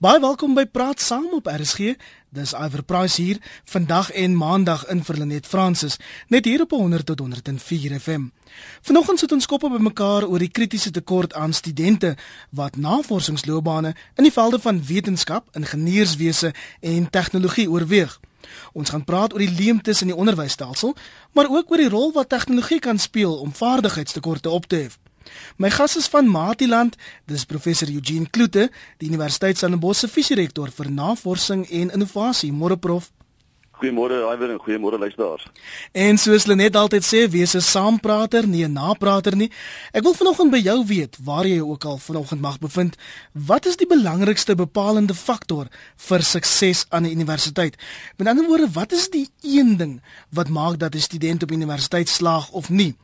Baie welkom by Praat Saam op RSG. Dis Iver Price hier vandag en maandag in Verlenet Fransis, net hier op 100 tot 104 FM. Vanoggend sit ons koppe bymekaar oor die kritiese tekort aan studente wat navorsingsloopbane in die velde van wetenskap, ingenieurswese en tegnologie oorweeg. Ons gaan praat oor die leemtes in die onderwysstelsel, maar ook oor die rol wat tegnologie kan speel om vaardigheidstekorte op te hef. My gas is van Matiland, dis professor Eugene Kloete, die Universiteit Stellenbosch se visierektor vir navorsing en innovasie. Môre prof. Goeiemôre Iver en goeiemôre luisteraars. En soos hulle net altyd sê, wees 'n saamprater, nie 'n naprater nie. Ek wil vanoggend by jou weet, waar jy ook al vanoggend mag bevind, wat is die belangrikste bepalende faktor vir sukses aan 'n universiteit? Met ander woorde, wat is die een ding wat maak dat 'n student op universiteit slaag of nie?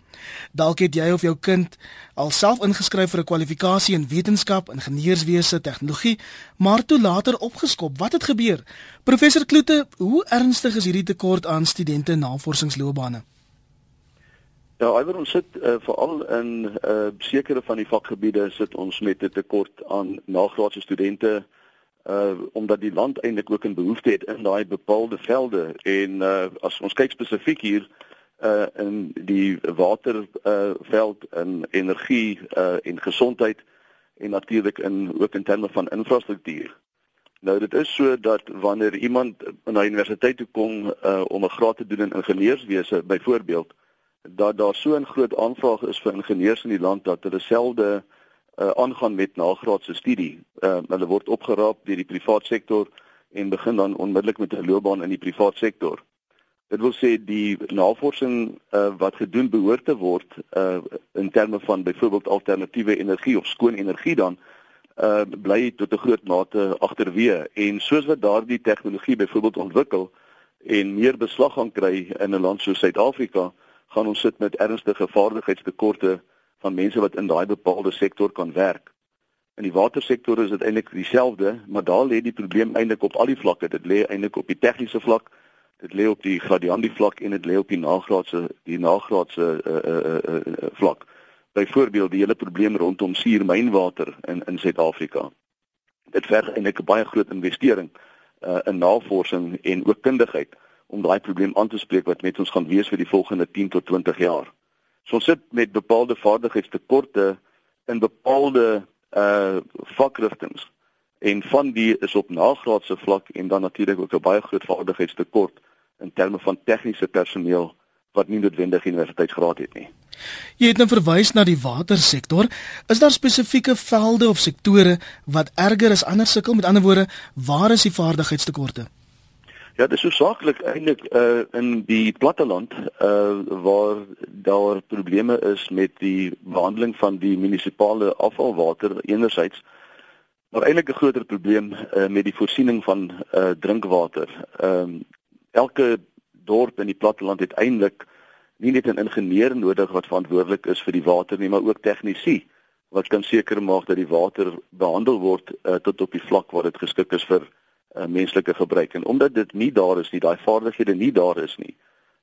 Dalk het jy of jou kind alself ingeskryf vir 'n kwalifikasie in wetenskap, ingenieurswese, tegnologie, maar toe later opgeskop. Wat het gebeur? Professor Kloete, hoe ernstig is hierdie tekort aan studente in navorsingsloopbane? Ja, iwer ons sit uh, veral in uh, sekere van die vakgebiede sit ons met 'n tekort aan nagraadse studente uh omdat die land eintlik ook 'n behoefte het in daai bepaalde velde en uh as ons kyk spesifiek hier uh in die water uh veld in energie uh en gesondheid en natuurlik in ook in terme van infrastruktuur. Nou dit is so dat wanneer iemand na universiteit toe kom uh om 'n graad te doen in ingenieurswese byvoorbeeld dat daar so 'n groot aanvraag is vir ingenieurs in die land dat hulle selde uh aangaan met nagraadse studie. Uh hulle word opgeraap deur die private sektor en begin dan onmiddellik met 'n loopbaan in die private sektor. Dit wil sê die navorsing uh, wat gedoen behoort te word uh, in terme van byvoorbeeld alternatiewe energie of skoon energie dan uh, bly tot 'n groot mate agterweë en soos wat daardie tegnologie byvoorbeeld ontwikkel en meer beslag gaan kry in 'n land soos Suid-Afrika, gaan ons sit met ernstige vaardigheidstekorte van mense wat in daai bepaalde sektor kan werk. In die watersektor is dit eintlik dieselfde, maar daar lê die probleem eintlik op al die vlakke. Dit lê eintlik op die tegniese vlak, dit lê op die gradiandi vlak en dit lê op die nagraadse die nagraadse uh, uh, uh, uh, vlak. Byvoorbeeld die hele probleem rondom suurmynwater in in Suid-Afrika. Dit verg eintlik 'n baie groot investering uh, in navorsing en ook kundigheid om daai probleem aan te spreek wat met ons gaan wees vir die volgende 10 tot 20 jaar. So ons sit met bepaalde vaardigheidstekorte in bepaalde uh vakrigtinge en van die is op nagraadse vlak en dan natuurlik ook 'n baie groot vaardigheidstekort in terme van tegniese personeel wat nie noodwendig universiteitsgraad het nie. Jy het nou verwys na die watersektor. Is daar spesifieke velde of sektore wat erger as ander sukkel? Met ander woorde, waar is die vaardigheidstekorte? Ja, dit is saaklik eintlik uh in die platteland uh waar daar probleme is met die behandeling van die munisipale afvalwater enerzijds maar eintlik 'n groter probleem uh, met die voorsiening van uh drinkwater. Ehm um, elke dorp in die platteland het eintlik nie net 'n ingenieur nodig wat verantwoordelik is vir die water nie, maar ook tegnisi wat kan seker maak dat die water behandel word uh, tot op die vlak waar dit geskik is vir uh, menslike gebruik. En omdat dit nie daar is nie, daai vaardighede nie daar is nie,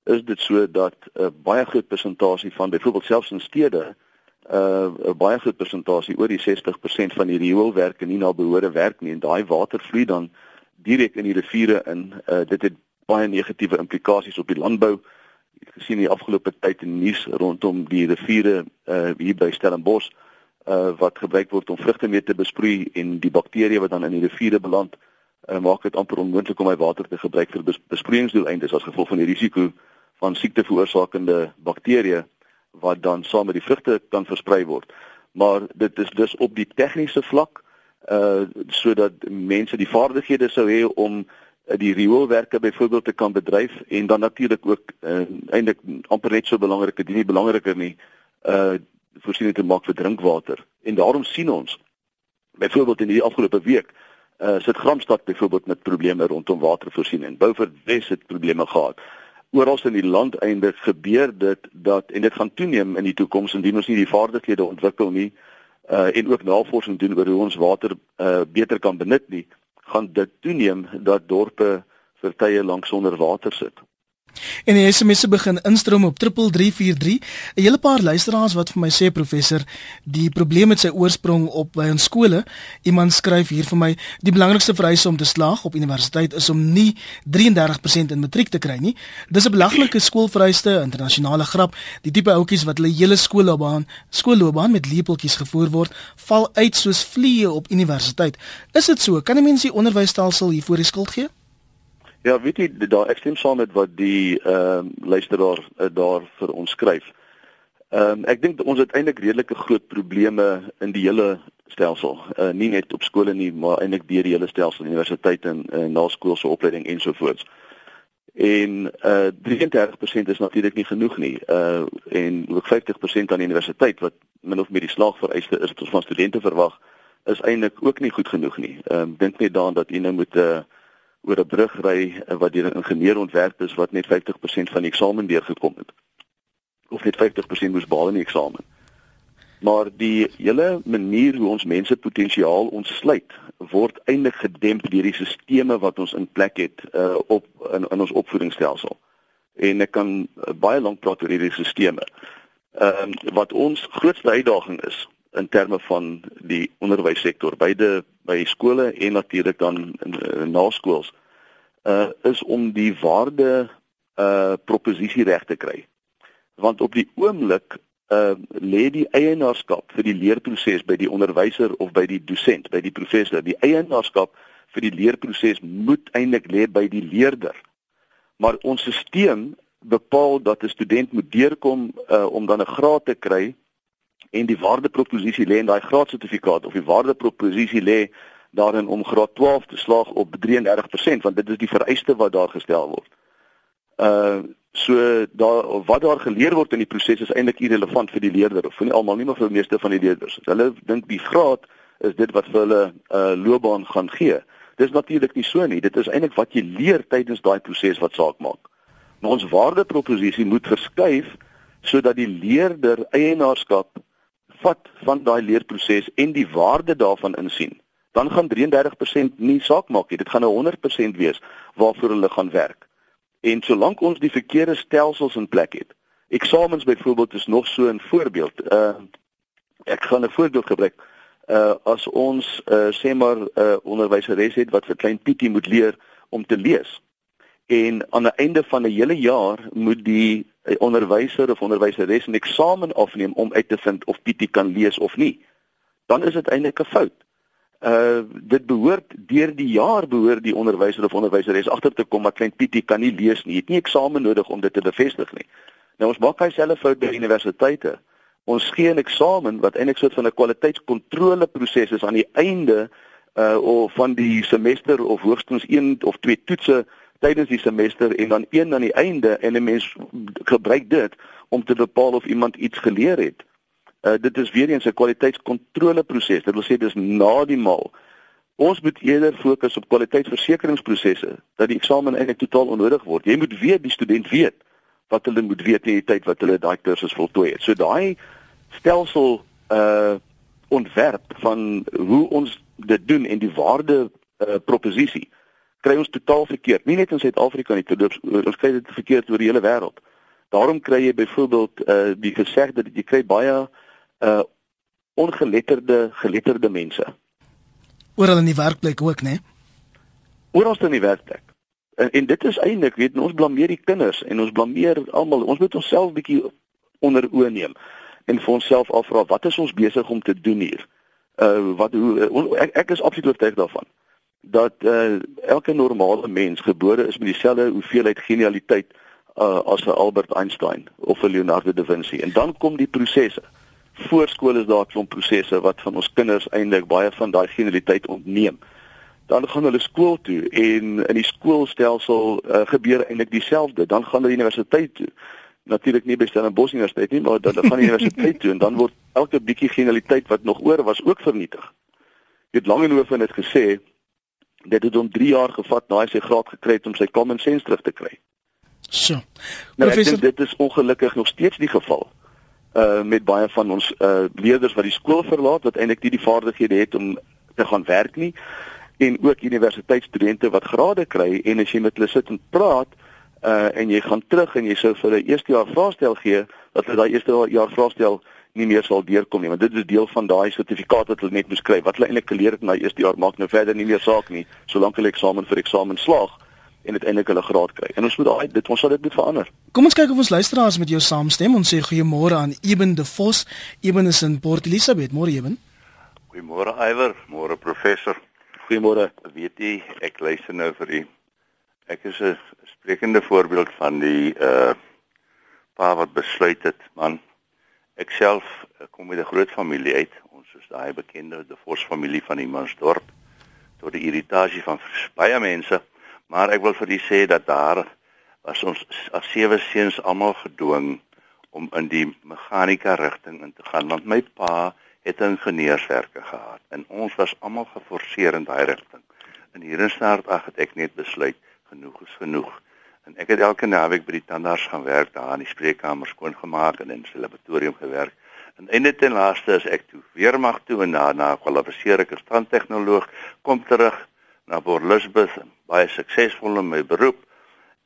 is dit so dat 'n uh, baie groot persentasie van byvoorbeeld selfs in stede uh 'n baie groot persentasie oor die 60% van die rioolwerke nie na behoore werk nie en daai water vloei dan direk in die riviere in. Uh dit het baie negatiewe implikasies op die landbou. Ek het gesien die afgelope tyd in nuus rondom die riviere uh hier by Stellenbosch uh wat gebruik word om vrugte mee te besproei en die bakterieë wat dan in die riviere beland, uh maak dit amper onmoontlik om hy water te gebruik vir bes besproeiingsdoeleindes as gevolg van die risiko van siekte veroorsakende bakterieë wat dan saam met die vrugte kan versprei word. Maar dit is dus op die tegniese vlak uh sodat mense die vaardighede sou hê om uh, die rioolwerke byvoorbeeld te kan bedryf en dan natuurlik ook uh, eintlik amper net so belangrik, dit nie belangriker nie, uh voorsiening te maak vir drinkwater. En daarom sien ons byvoorbeeld in hierdie afgelope week uh sit Gramstad byvoorbeeld met probleme rondom watervoorsiening. Beaufort Wes het probleme gehad oral in die land eintlik gebeur dit dat en dit gaan toeneem in die toekoms indien ons nie die vaardighede ontwikkel nie uh en ook navorsing doen oor hoe ons water uh beter kan benut nie gaan dit toeneem dat dorpe vir tye lank sonder water sit. En die SMS'e begin instroom op 3343. 'n Hele paar luisteraars wat vir my sê professor, die probleem met sy oorsprong op by ons skole. Iemand skryf hier vir my, die belangrikste vereiste om te slaag op universiteit is om nie 33% in matriek te kry nie. Dis 'n belaglike skoolvereiste, internasionale grap. Die tipe ouetjies wat hulle hele skoolloopbaan, skoolloopbaan met lepeltjies gevoer word, val uit soos vliee op universiteit. Is dit so? Kan 'n mens die onderwysstelsel hiervoor die skuld gee? Ja, weet jy, daar ek stem saam met wat die ehm uh, luisteraar uh, daar vir ons skryf. Ehm um, ek dink ons het eintlik redelike groot probleme in die hele stelsel. Uh, nie net op skole nie, maar eintlik deur die hele stelsel, universiteite en uh, naskoolse opleiding ensovoorts. En uh 33% is natuurlik nie genoeg nie. Uh en ook 50% aan die universiteit wat min of meer die slaagvereiste is wat ons van studente verwag, is eintlik ook nie goed genoeg nie. Ehm uh, dink net daaraan dat jy nou moet uh oor 'n brug ry eh, wat deur 'n ingenieur ontwerp is wat net 50% van die eksamen deurgekom het. Of net 50% moes behaal in die eksamen. Maar die hele manier hoe ons mense potensiaal ontsluit word eintlik gedemp deur die sisteme wat ons in plek het uh, op in, in ons opvoedingsstelsel. En ek kan uh, baie lank praat oor hierdie sisteme. Ehm uh, wat ons grootste uitdaging is in terme van die onderwyssektor beide by skole en natuurlik dan in, in naskools uh is om die waarde uh proposisie reg te kry. Want op die oomblik uh lê die eienaarskap vir die leerproses by die onderwyser of by die dosent, by die professor. Die eienaarskap vir die leerproses moet eintlik lê by die leerder. Maar ons stelsel bepaal dat 'n student moet deurkom uh om dan 'n graad te kry en die waardeproposisie lê in daai graadsertifikaat of die waardeproposisie lê daarin om graad 12 te slaag op 33% want dit is die vereiste wat daar gestel word. Uh so daar wat daar geleer word in die proses is eintlik irrelevant vir die leerder of vir nie almal nie maar vir die meeste van die leerders. Hulle dink die graad is dit wat vir hulle 'n uh, loopbaan gaan gee. Dis natuurlik nie so nie. Dit is eintlik wat jy leer tydens daai proses wat saak maak. Maar ons waardeproposisie moet verskuif sodat die leerder eienaarskap vat van daai leerproses en die waarde daarvan insien, dan gaan 33% nie saak maak nie. Dit gaan 'n 100% wees waarvoor hulle gaan werk. En solank ons die verkeerde stelsels in plek het. Eksamens byvoorbeeld is nog so 'n voorbeeld. Uh ek gaan 'n voorbeeld gebruik. Uh as ons uh sê maar 'n uh, onderwyseres het wat vir klein Pietie moet leer om te lees. En aan die einde van 'n hele jaar moet die 'n onderwyser of onderwyseres 'n eksamen afneem om uit te vind of Pietie kan lees of nie, dan is dit eintlik 'n fout. Uh dit behoort deur die jaar behoort die onderwyser of onderwyseres agter te kom dat klein Pietie kan nie lees nie. Het nie eksamen nodig om dit te bevestig nie. Nou ons maak dieselfde fout by universiteite. Ons gee 'n eksamen wat eintlik soort van 'n kwaliteitskontrole proses is aan die einde uh of van die semester of hoogstens 1 of 2 toetse tydens die semester en dan een aan die einde en 'n mens gebruik dit om te bepaal of iemand iets geleer het. Uh dit is weer eens 'n kwaliteitskontroleproses. Dit wil sê dis na die maal. Ons moet eerder fokus op kwaliteitsversekeringsprosesse dat die eksamen eintlik totaal onnodig word. Jy moet weet die student weet wat hulle moet weet in die tyd wat hulle daai kursus voltooi het. So daai stelsel uh ontwerp van hoe ons dit doen en die waarde uh proposisie kry ons totaal verkeerd. Nie net in Suid-Afrika nie, ons kry dit verkeerd oor die hele wêreld. Daarom kry jy byvoorbeeld uh die gesegde dat jy kry baie uh ongeletterde geletterde mense. Oral in die werkplek ook, né? Oral in die werkplek. En, en dit is eintlik, weet ons blameer die kinders en ons blameer almal. Ons moet onsself bietjie onder oë neem en vir onsself afvra wat is ons besig om te doen hier? Uh wat hoe uh, ek, ek is absoluut oortuig daarvan dat uh, elke normale mens gebore is met dieselfde hoeveelheid genialiteit uh, as 'n Albert Einstein of 'n Leonardo da Vinci. En dan kom die prosesse. Voorskool is daar 'n klomp prosesse wat van ons kinders eintlik baie van daai genialiteit ontneem. Dan gaan hulle skool toe en in die skoolstelsel uh, gebeur eintlik dieselfde. Dan gaan hulle universiteit toe. Natuurlik nie by Stellenbosch Universiteit nie, maar dan gaan universiteit toe en dan word elke bietjie genialiteit wat nog oor was ook vernietig. Jy het Langehoven het gesê dit het hom 3 jaar gevat na hy sy graad gekry het om sy common sense terug te kry. So. Nou, Professor, dit is ongelukkig nog steeds die geval. Uh met baie van ons uh leerders wat die skool verlaat wat eintlik nie die vaardighede het om te gaan werk nie en ook universiteitsstudente wat grade kry en as jy met hulle sit en praat uh en jy gaan terug en jy sou vir 'n eerste jaar vraestel gee dat hulle daai eerste jaar vraestel nie meer sal deurkom nie want dit is deel van daai sertifikaat wat hulle net moet skryf wat hulle eintlik geleer het in daai eerste jaar maak nou verder nie meer saak nie solank hulle eksamen vir eksamen slaag en uiteindelik hulle graad kry. En ons moet daai dit ons sal dit moet verander. Kom ons kyk of ons luisteraars met jou saamstem. Ons sê goeiemôre aan Eben de Vos. Eben is in Port Elizabeth. Môre Eben. Goeiemôre Iwer, môre professor. Goeiemôre. Weet jy, ek luister nou vir u. Ek is 'n sprekende voorbeeld van die uh pa wat besluit het, man. Ek self kom met 'n groot familie uit. Ons is daai bekende de Vos familie van Imansdorp tot die irritasie van baie mense Maar ek wil vir u sê dat daar was ons as sewe seuns almal gedwing om in die meganika rigting in te gaan want my pa het ingenieurswerke gehad en ons was almal geforseer in daai rigting. In Start ag het ek net besluit genoeg is genoeg. En ek het elke naweek by die tandarts gaan werk daar in die spreekkamer skoon gemaak en in die laboratorium gewerk. En einde ten laaste is ek toe weermag toe en daarna kwalifiseer ek as tandtegnoloog kom terug na Port Elizabeth, baie suksesvol in my beroep.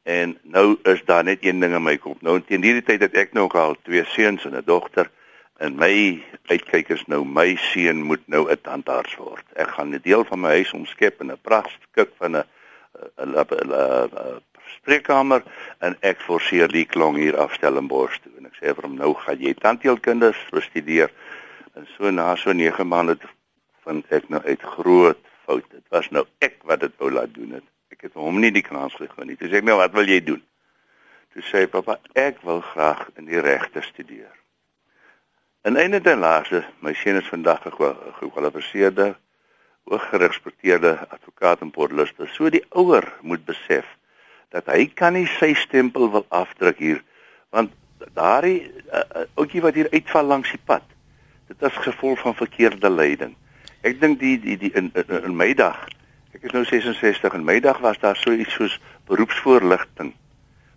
En nou is daar net een ding in my kop. Nou teen hierdie tyd het ek nou al twee seuns en 'n dogter en my uitkyk is nou my seun moet nou 'n tandarts word. Ek gaan 'n deel van my huis omskep in 'n pragtige van 'n 'n spreekkamer en ek forceer die klong hier afstel in Bos toe en ek sê vir hom nou gaan jy tandheelkunde bestudeer. En so na so 9 maande vind ek nou uit groot fout. Dit was nou ek wat dit wou laat doen het. Ek het hom nie die kans gegee nie. Toe sê ek nou, "Wat wil jy doen?" Toe sê hy, "Pappa, ek wil graag in die regte studeer." En einde ten laaste, my seun is vandag gekwalifiseerde, hooggeregspekteerde advokaat in Port Elizabeth. So die ouer moet besef dat hy kan nie sy stempel wil afdruk hier want daardie uh, uh, ouetjie wat hier uitval langs die pad. Dit is gevolg van verkeerde leiding. Ek dink die die die in in, in my dag. Ek is nou 66 en my dag was daar so iets soos beroepsvoorligting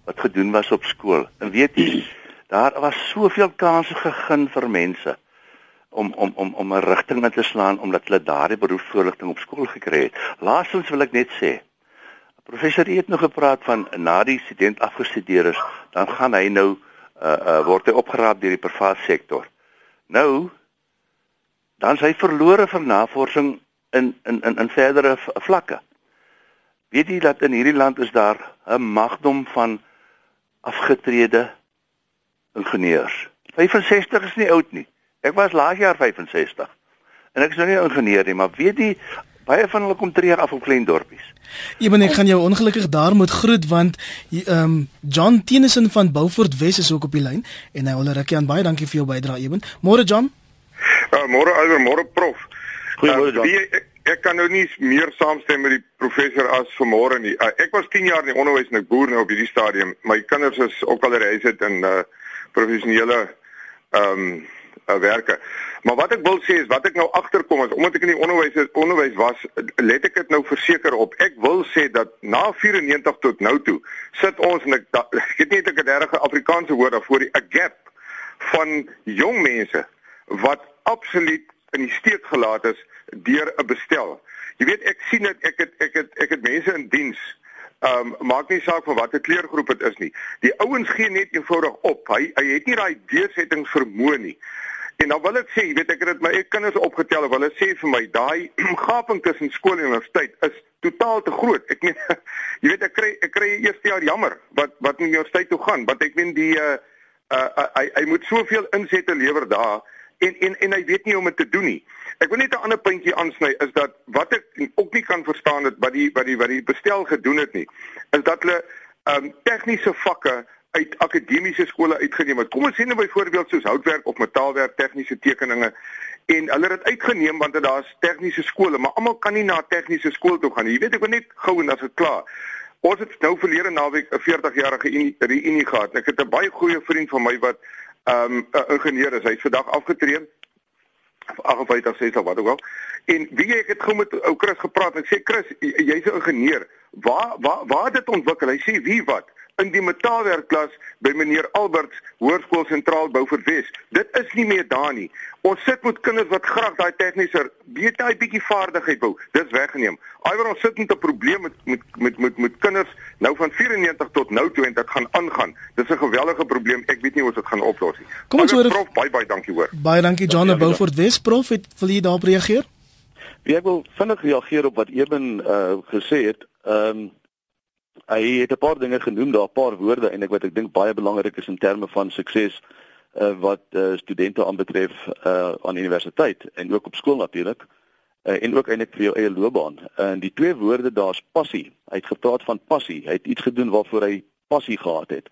wat gedoen was op skool. En weet jy, daar was soveel kansse gegee vir mense om om om om 'n rigting in te slaan omdat hulle daardie beroepsvoorligting op skool gekry het. Laastens wil ek net sê, professor het nog gepraat van na die student afgestudeer is, dan gaan hy nou uh, uh word hy opgeraap deur die private sektor. Nou dan sy verlore vir navorsing in in in in verdere vlakke. Weet jy dat in hierdie land is daar 'n magdom van afgetrede ingenieurs. 65 is nie oud nie. Ek was laas jaar 65. En ek is nou nie 'n ingenieur nie, maar weet jy baie van hulle kom tree af op klein dorpies. Ewen ek gaan jou ongelukkig daar moet groet want ehm um, John Tennyson van Beaufort Wes is ook op die lyn en hy 'n rukkie aan baie dankie vir jou bydrae Ewen. Môre John. Uh, môre alweer môre prof. Goeiemôre Jan. Uh, ek, ek kan nou nie meer saamstem met die professor as vanmôre nie. Uh, ek was 10 jaar in die onderwys en ek boer nou op hierdie stadium. My kinders is ook al reis het in uh professionele ehm um, uh, werke. Maar wat ek wil sê is wat ek nou agterkom is omdat ek in die onderwys onderwys was, let ek dit nou verseker op. Ek wil sê dat na 94 tot nou toe sit ons en ek, da, ek weet nie ek het 'n regte Afrikaanse woord daarvoor, 'n gap van jong mense wat absoluut in die steek gelaat is deur 'n bestel. Jy weet ek sien dit ek het ek het ek het mense in diens. Um, maak nie saak van watter kleurgroep dit is nie. Die ouens gee net eenvoudig op. Hy hy het nie daai deursettingsvermoë nie. En dan wil ek sê, jy weet ek het dit my eie kinders opgetel of hulle sê vir my daai gaping tussen skool en universiteit is totaal te groot. Ek meen jy weet ek kry ek kry eerste jaar jammer wat wat in universiteit toe gaan, want ek meen die uh uh hy hy moet soveel insette lewer daar en en en hy weet nie hoe om dit te doen nie. Ek wil net 'n ander puntjie aansny is dat wat ek ook nie kan verstaan het wat die wat die wat die bestel gedoen het nie, is dat hulle ehm um, tegniese vakke uit akademiese skole uitgeneem het. Kom ons sien nou byvoorbeeld soos houtwerk of metaalwerk, tegniese tekeninge en hulle het dit uitgeneem want daar's tegniese skole, maar almal kan nie na tegniese skool toe gaan nie. Jy weet ek wil net gou en as dit klaar. Ons het nou verlede naweek 'n 40-jarige reunie gehad. Ek het 'n baie goeie vriend van my wat ehm um, 'n ingenieur is. Hy het vandag afgetree. 58 sê sal wat ook al. En wie ek het gou met ou Chris gepraat. Ek sê Chris, jy's 'n ingenieur. Waar waar waar het dit ontwikkel? Hy sê wie wat? In die metaalwerkklas by meneer Alberts Hoërskool Sentraal Beaufort Wes. Dit is nie meer daar nie. Ons sit met kinders wat graag daai tegniese weet daai bietjie vaardigheid wou. Dis weggeneem. Alhoewel ons sit met 'n probleem met met met met met kinders nou van 94 tot nou toe en dit gaan aangaan. Dis 'n geweldige probleem. Ek weet nie hoe ons dit gaan oplos nie. Kom ons hoor prof baie baie dankie hoor. Baie dankie John ja, Beaufort Wes prof. Het, wil jy daarop reageer? Ek wil vinnig reageer op wat Eben uh, gesê het. Ehm um, hy het 'n paar dinge genoem, daar 'n paar woorde ek wat ek dink baie belangrik is in terme van sukses uh, wat uh, studente aanbetref uh, aan universiteit en ook op skool natuurlik uh, en ook eintlik vir jou eie loopbaan. En die twee woorde daar's passie. Hy het gepraat van passie. Hy het iets gedoen waarvoor hy passie gehad het.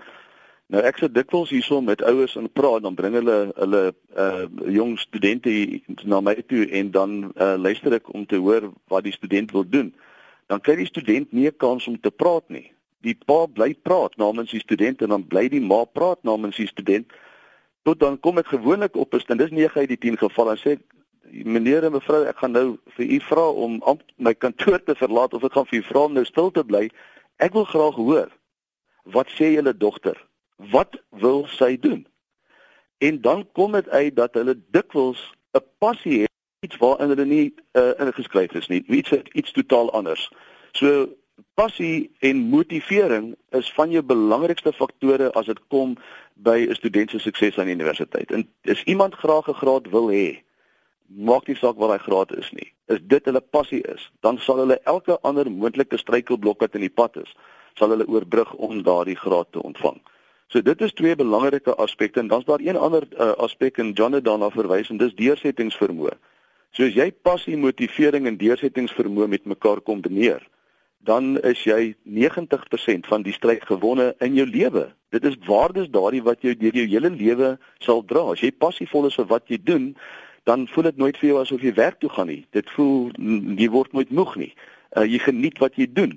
Nou ek sit dikwels hierso met ouers en praat dan bring hulle hulle uh jong studente na my toe en dan uh, luister ek om te hoor wat die student wil doen. Dan kry die student nie 'n kans om te praat nie. Die pa bly praat namens die student en dan bly die ma praat namens die student. Tot dan kom ek gewoonlik op is en dis 9 uit die 10 geval en sê meneer en mevrou ek gaan nou vir u vra om my kantoor te verlaat of ek gaan vir u vra om nou stil te bly. Ek wil graag hoor wat sê julle dogter? wat wil sy doen? En dan kom dit uit dat hulle dikwels 'n passie het iets waarin hulle nie uh, ingeskryf is nie, iets iets totaal anders. So passie en motivering is van jou belangrikste faktore as dit kom by 'n student se sukses aan die universiteit. En as iemand graag 'n graad wil hê, maak nie saak wat daai graad is nie. As dit hulle passie is, dan sal hulle elke ander moontlike struikelblok wat in die pad is, sal hulle oorbrug om daardie graad te ontvang. So dit is twee belangrike aspekte en dan's daar een ander uh, aspek en John het daarna verwys en dis deursettingsvermoë. So as jy passie, motivering en deursettingsvermoë met mekaar kombineer, dan is jy 90% van die stryd gewonne in jou lewe. Dit is waardes daardie wat jou deur jou hele lewe sal dra. As jy passievol is vir wat jy doen, dan voel dit nooit vir jou asof jy werk toe gaan nie. Dit voel jy word nooit moeg nie. Uh, jy geniet wat jy doen.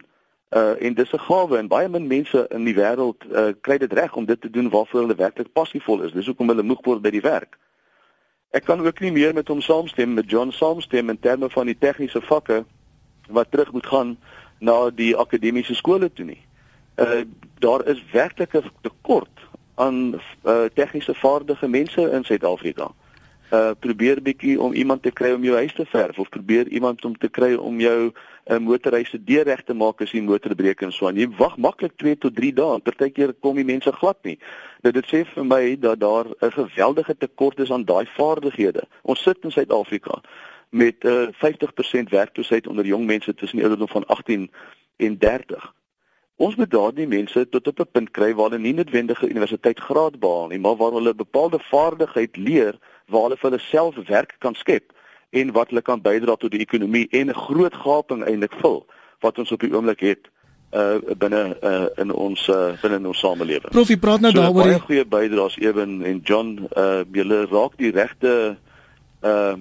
Uh en dis 'n gawe en baie min mense in die wêreld uh kry dit reg om dit te doen waarvoor hulle werklik passievol is. Dis hoekom hulle moeg word by die werk. Ek kan ook nie meer met hom saamstem met John saamstem in terme van die tegniese vakke wat terug moet gaan na die akademiese skole toe nie. Uh daar is werklik 'n tekort aan uh tegniese vaardige mense in Suid-Afrika. Uh probeer bietjie om iemand te kry om jou huis te verf of probeer iemand om te kry om jou 'n motorhuis se deur reg te maak as die motor breek en so aan. Jy wag maklik 2 tot 3 dae. Partykeer kom die mense glad nie. Dit dit sê vir my dat daar 'n geweldige tekort is aan daai vaardighede. Ons sit in Suid-Afrika met uh, 50% werkloosheid onder jong mense tussen die ouderdom van 18 en 30. Ons moet daardie mense tot op 'n punt kry waar hulle nie noodwendige universiteitsgraad behaal nie, maar waar hulle bepaalde vaardigheid leer waar hulle vir hulle self werk kan skep en wat hulle kan bydra tot die ekonomie en 'n groot gaping eintlik vul wat ons op die oomblik het uh binne uh in ons uh binne in ons samelewing. Prof, jy praat nou so, daaroor. Baie goeie bydraes Ewen en John uh julle raak die regte uh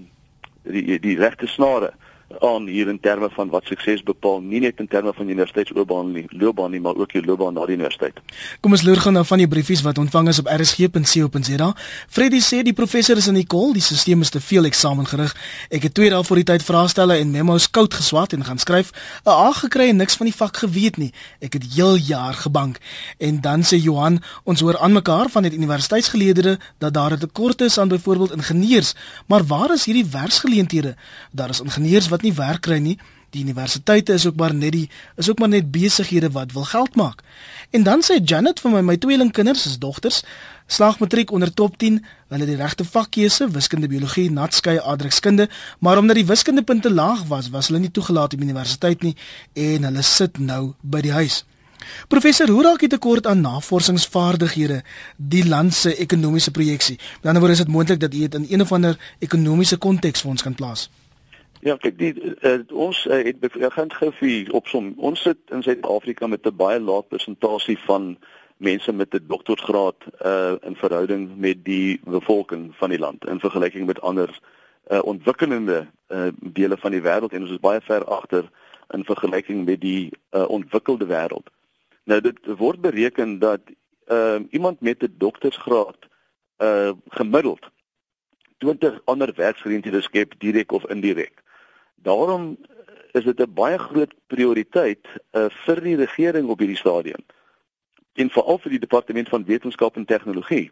die die regte snare aan hier in terme van wat sukses bepaal, nie net in terme van universiteitsloopbaan nie, loopbaan nie, maar ook jou loopbaan na die universiteit. Kom ons loer gou nou van die briefies wat ontvang is op rsg.co.za. Freddie sê die professor is in die kol, die stelsel is te veel eksamengerig. Ek het twee dae voor die tyd vraestelle en memos koud geswat en gaan skryf, 'n A gekry en niks van die vak geweet nie. Ek het heel jaar gebank. En dan sê Johan, ons hoor aan mekaar van die universiteitsgeleerders dat daar 'n tekort is aan byvoorbeeld ingenieurs, maar waar is hierdie werksgeleenthede? Daar is ingenieurs wat wat nie werk kry nie. Die universiteite is ook maar net die is ook maar net besighede wat wil geld maak. En dan sê Janet vir my my tweelingkinders is dogters slag matriek onder top 10, hulle die regte vakkeuse, wiskunde, biologie, natskei, aardrykskunde, maar omdat die wiskundepunte laag was, was hulle nie toegelaat op universiteit nie en hulle sit nou by die huis. Professor, hoe raak dit tekort aan navorsingsvaardighede die land se ekonomiese projeksie? Die ander woord is dit moontlik dat u dit in een of ander ekonomiese konteks vir ons kan plaas. Ja, kyk, die uh, ons uh, het begin gou vir opsom. Ons sit in Suid-Afrika met 'n baie lae persentasie van mense met 'n doktorsgraad uh in verhouding met die bevolking van die land in vergelyking met ander uh ontwikkelende uh dele van die wêreld en ons is baie ver agter in vergelyking met die uh ontwikkelde wêreld. Nou dit word bereken dat uh iemand met 'n doktorsgraad uh gemiddeld 20 ander werksgeleenthede skep direk of indirek. Daarom is dit 'n baie groot prioriteit uh, vir die regering op hierdie stadium en veral vir die departement van wetenskap en tegnologie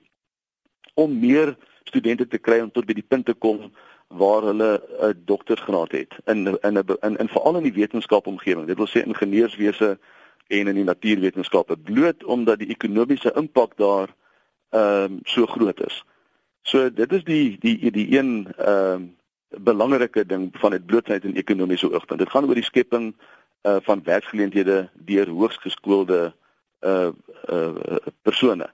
om meer studente te kry om tot by die punt te kom waar hulle 'n doktorsgraad het in in 'n in, in veral in die wetenskapomgewing. Dit wil sê ingenieurswese en in die natuurwetenskappe bloot omdat die ekonomiese impak daar ehm um, so groot is. So dit is die die die een ehm um, belangrike ding van dit blootsheid en ekonomiese oogpunt. Dit gaan oor die skepping uh van werksgeleenthede deur hoogs geskoolde uh uh persone.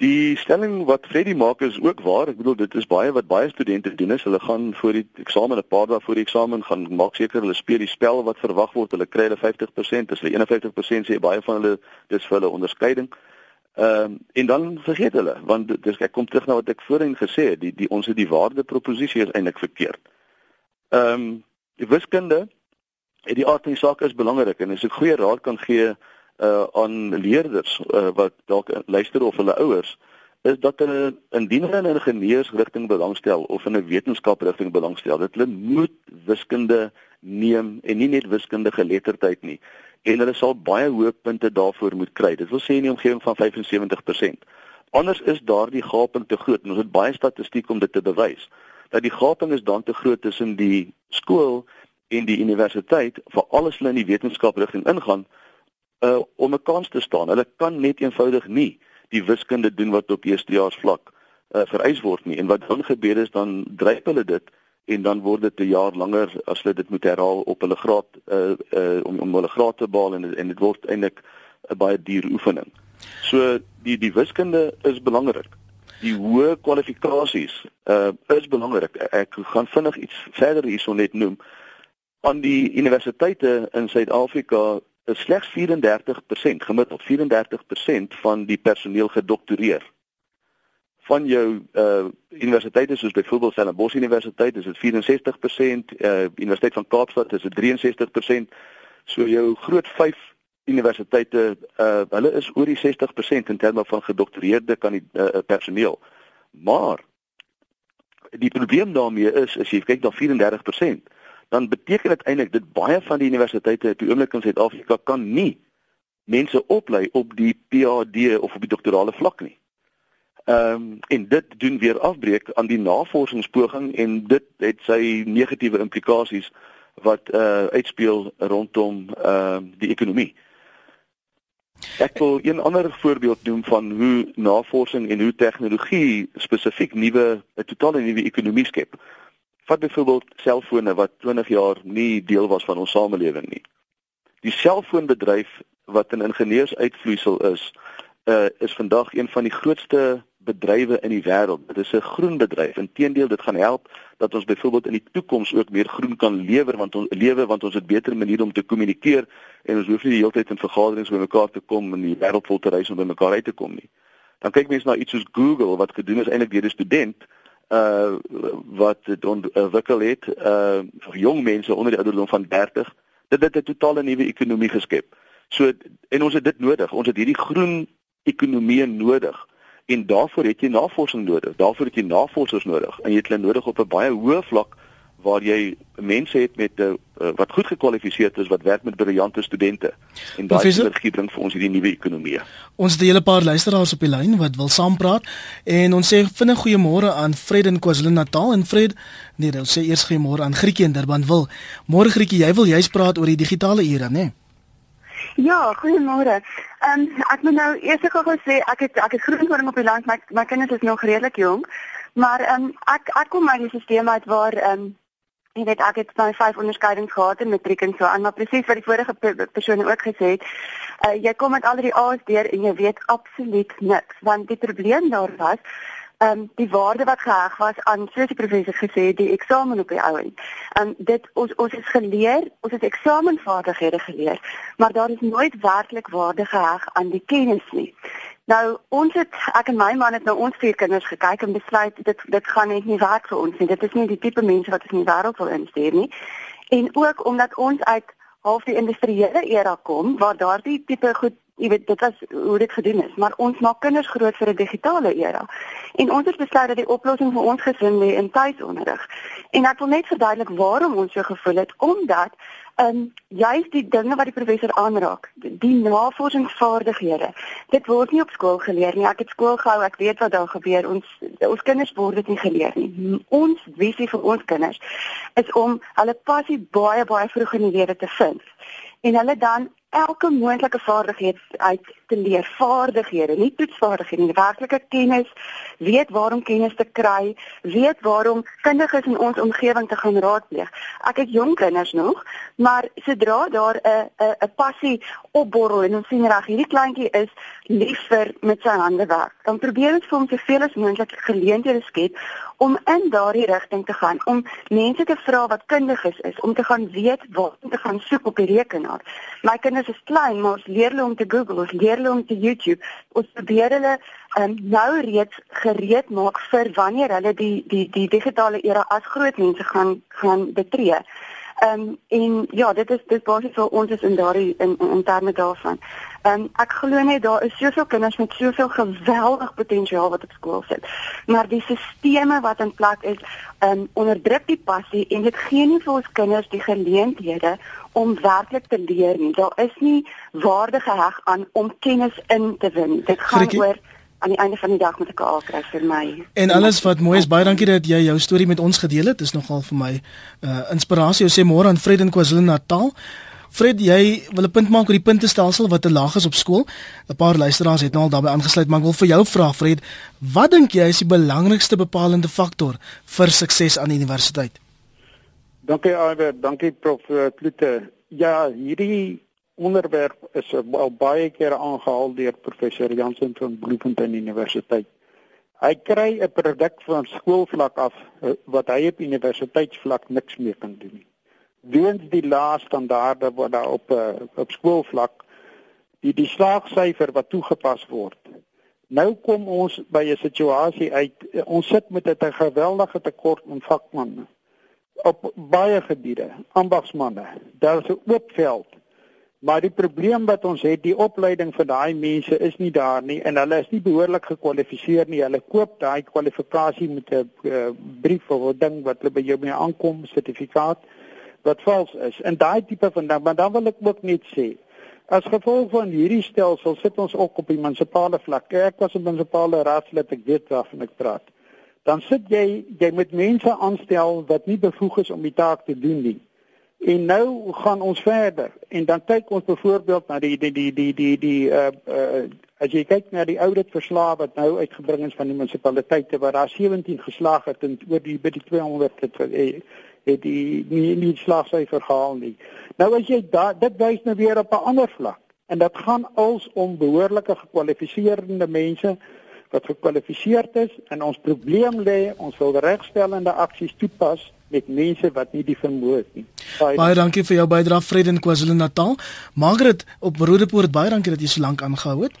Die stelling wat Freddie maak is ook waar. Ek bedoel dit is baie wat baie studente doen is hulle gaan voor die eksamen 'n paar dae voor die eksamen gaan maak seker hulle speel die spel wat verwag word. Hulle kry hulle 50%, as hulle 51% sê baie van hulle dis vir hulle onderskeiding. Ehm um, en dan vergeet hulle want dis ek kom terug na wat ek voorheen gesê het, die die ons het die waardeproposisie is eintlik verkeerd. Ehm um, die wiskunde en die aard van die saak is belangrik en as ek goeie raad kan gee uh aan leerders uh, wat dalk luister of hulle ouers is dat hulle indien hulle in 'n ingenieursrigting belangstel of in 'n wetenskaprigting belangstel, dat hulle moet wiskunde neem en nie net wiskundige geletterdheid nie en hulle sal baie hoë punte daarvoor moet kry. Dit wil sê in die omgewing van 75%. Anders is daardie gaping te groot en ons het baie statistiek om dit te bewys dat die gaping is dan te groot tussen die skool en die universiteit vir alles hulle in die wetenskaprigting ingaan uh om 'n kans te staan. Hulle kan net eenvoudig nie die wiskunde doen wat op eerstejaars vlak uh vereis word nie. En wat dan gebeur is dan dryf hulle dit en dan word dit 'n jaar langer as hulle dit moet herhaal op hulle graad uh uh om om hulle graad te behaal en en dit word eintlik 'n baie duur oefening. So die die wiskunde is belangrik. Die hoë kwalifikasies uh is belangrik. Ek gaan vinnig iets verder hierson net noem. Aan die universiteite in Suid-Afrika slegs 34% gemiddeld 34% van die personeel gedoktoreer van jou uh universiteite soos byvoorbeeld Stellenbosch Universiteit is dit 64%, uh Universiteit van Kaapstad is dit 63%. So jou groot 5 universiteite uh hulle is oor die 60% in terme van gedoktoreerde kan die uh, personeel. Maar die probleem daarmee is as jy kyk na 34%, dan beteken dit eintlik dat baie van die universiteite op die oomblik in Suid-Afrika kan nie mense oplei op die PhD of op die doktorale vlak nie. Ehm um, en dit doen weer afbreek aan die navorsingspoging en dit het sy negatiewe implikasies wat uh uitspeel rondom ehm uh, die ekonomie. Ek wil een ander voorbeeld noem van hoe navorsing en hoe tegnologie spesifiek nuwe 'n totale nuwe ekonomie skep. Vat byvoorbeeld selfone wat 20 jaar nie deel was van ons samelewing nie. Die selfoonbedryf wat 'n ingenieursuitvloeisel is, uh, is vandag een van die grootste bedrywe in die wêreld. Dit is 'n groen bedryf. Inteendeel, dit gaan help dat ons byvoorbeeld in die toekoms ook meer groen kan lewer want ons lewe want ons het beter maniere om te kommunikeer en ons hoef nie die hele tyd in vergaderings bymekaar te kom en die wêreld vol te reis om bymekaar uit te kom nie. Dan kyk mense na iets soos Google wat gedoen is eintlik deur 'n student uh wat dit ontwikkel het uh vir jong mense onder die ouderdom van 30 dit het 'n totale nuwe ekonomie geskep. So en ons het dit nodig. Ons het hierdie groen ekonomie nodig en daarvoor het jy navorsing nodig. Daarvoor het jy navorsers nodig en jy het hulle nodig op 'n baie hoë vlak waar jy mense het met uh, wat goed gekwalifiseerd is wat werk met briljante studente. En daai energie bring vir ons hierdie nuwe ekonomie. Ons het 'n hele paar luisteraars op die lyn wat wil saampraat en ons sê vinnig goeiemôre aan Fred in KwaZulu-Natal en Fred nee, ons sê eers goeiemôre aan Grietjie in Durban wil. Môre Grietjie, jy wil juist praat oor die digitale era, né? Nee? Ja, goeiemôre. Ehm um, ek moet nou eers gou sê ek het ek het groenvoring op die land, my my kinders is nog redelik jonk. Maar ehm um, ek ek kom uit 'n stelsel uit waar ehm um, jy weet ek het my vyf onderskeidings gehad in matriek en so aan, maar presies wat die vorige persoon ook gesê het, uh, jy kom met al die A's deur en jy weet absoluut niks, want die probleem daar was ehm um, die waarde wat geheg was aan soos die professor gesê het die eksamen op die ou end. Ehm um, dit ons ons is geleer, ons het eksamenvaardighede geleer, maar daar is nooit werklik waarde geheg aan die kennis nie. Nou ons het ek en my man het nou ons vier kinders gekyk en besluit dit dit gaan net nie werk vir ons nie. Dit is nie die tipe mense wat ons in die wêreld wil instuur nie. En ook omdat ons uit half die industriële era kom waar daardie tipe goed jy weet dit was hoe dit gedoen is maar ons maak kinders groot vir 'n digitale era en ons het besluit dat die oplossing vir ons gesin lê in tuisonderrig en ek wil net verduidelik waarom ons so gevoel het omdat ehm um, juist die dinge wat die professor aanraak, die navorsingsvaardighede. Dit word nie op skool geleer nie. Ek het skool gehou, ek weet wat daar gebeur. Ons ons kinders word dit nie geleer nie. Ons visie vir ons kinders is om hulle passie baie baie vroeg in die lewe te vind en hulle dan elke moontlike vaardigheid uit te leer. Vaardighede nie toetsvaardighede nie werklike kennis weet waarom kennis te kry weet waarom kundiges in ons omgewing te gaan raadpleeg. Ek het jong kinders nog maar sodra daar 'n 'n 'n passie opborrel en ons sien reg hierdie kleintjie is lief vir met sy hande werk dan probeer ons vir hom soveel as moontlik geleenthede skep om in daardie rigting te gaan om mense te vra wat kundig is, om te gaan weet waar om te gaan soek op die rekenaar my kinders is klein, maar ons leer hulle om te Google, ons leer hulle om te YouTube. Ons probeer hulle um, nou reeds gereed maak vir wanneer hulle die die die digitale era as groot mense gaan gaan betree. Ehm um, en ja, dit is dis basies vir ons is in daardie in, in, in terme daarvan. Ehm um, ek glo net daar is soveel kinders met soveel geweldig potensiaal wat op skool sit. Maar die sisteme wat in plek is, ehm um, onderdruk die passie en dit gee nie vir ons kinders die geleenthede om werklik te leer nie. Daar is nie waarde geheg aan om kennis in te win. Dit gaan Frikkie. oor aan die einde van die dag moet ek 'n A kry vir my. En alles wat mooi is, baie dankie dat jy jou storie met ons gedeel het. Dit is nogal vir my uh inspirasie. Ons sê môre aan Fred in KwaZulu-Natal. Fred, jy wil 'n punt maak oor die puntestelsel wat te laag is op skool. 'n Paar luisteraars het nou al daarbey aangesluit, maar ek wil vir jou vra, Fred, wat dink jy is die belangrikste bepalende faktor vir sukses aan die universiteit? Dankie Iver, dankie Prof Klute. Ja, hierdie onderwerp is al baie keer aangehaal deur professor Jansen van Bloemfontein Universiteit. Hy kry 'n produk van skoolvlak af eh, wat hy op universiteitsvlak niks meer kan doen nie. Weens die lae standaarde wat daar op eh, op skoolvlak die die slaagsyfer wat toegepas word. Nou kom ons by 'n situasie uit ons sit met 'n geweldige tekort aan vakmanne op baie gebiede, ambagsmanne. Daar is 'n oop veld Maar die probleem wat ons het, die opleiding vir daai mense is nie daar nie en hulle is nie behoorlik gekwalifiseer nie. Hulle koop daai kwalifikasie met 'n uh, brief of 'n ding wat hulle by jou mee aankom, sertifikaat wat vals is. En daai tipe van ding, maar dan wil ek ook net sê, as gevolg van hierdie stelsel sit ons ook op die munisipale vlak. Ek was 'n munisipale raadslid, ek weet waarvan ek praat. Dan sit jy jy met mense aanstel wat nie bevoeg is om die taak te doen nie. En nou gaan ons verder en dan kyk ons byvoorbeeld na die die die die die die uh uh as jy kyk na die audit verslae wat nou uitgebring is van die munisipaliteite waar daar 17 geslaag het en oor die by die 200 het eh, het die nie nie slaagsyfer gehaal nie. Nou as jy da, dit wys nou weer op 'n ander vlak en dit gaan als om behoorlike gekwalifiseerde mense wat gekwalifiseerd is en ons probleem lê ons wil regstellende aksies toepas met mense wat nie die vermoë het nie. Baie, baie dankie vir jou bydrae Fred in KwaZulu-Natal. Margaret op Rodepoort, baie dankie dat jy so lank aangehou het.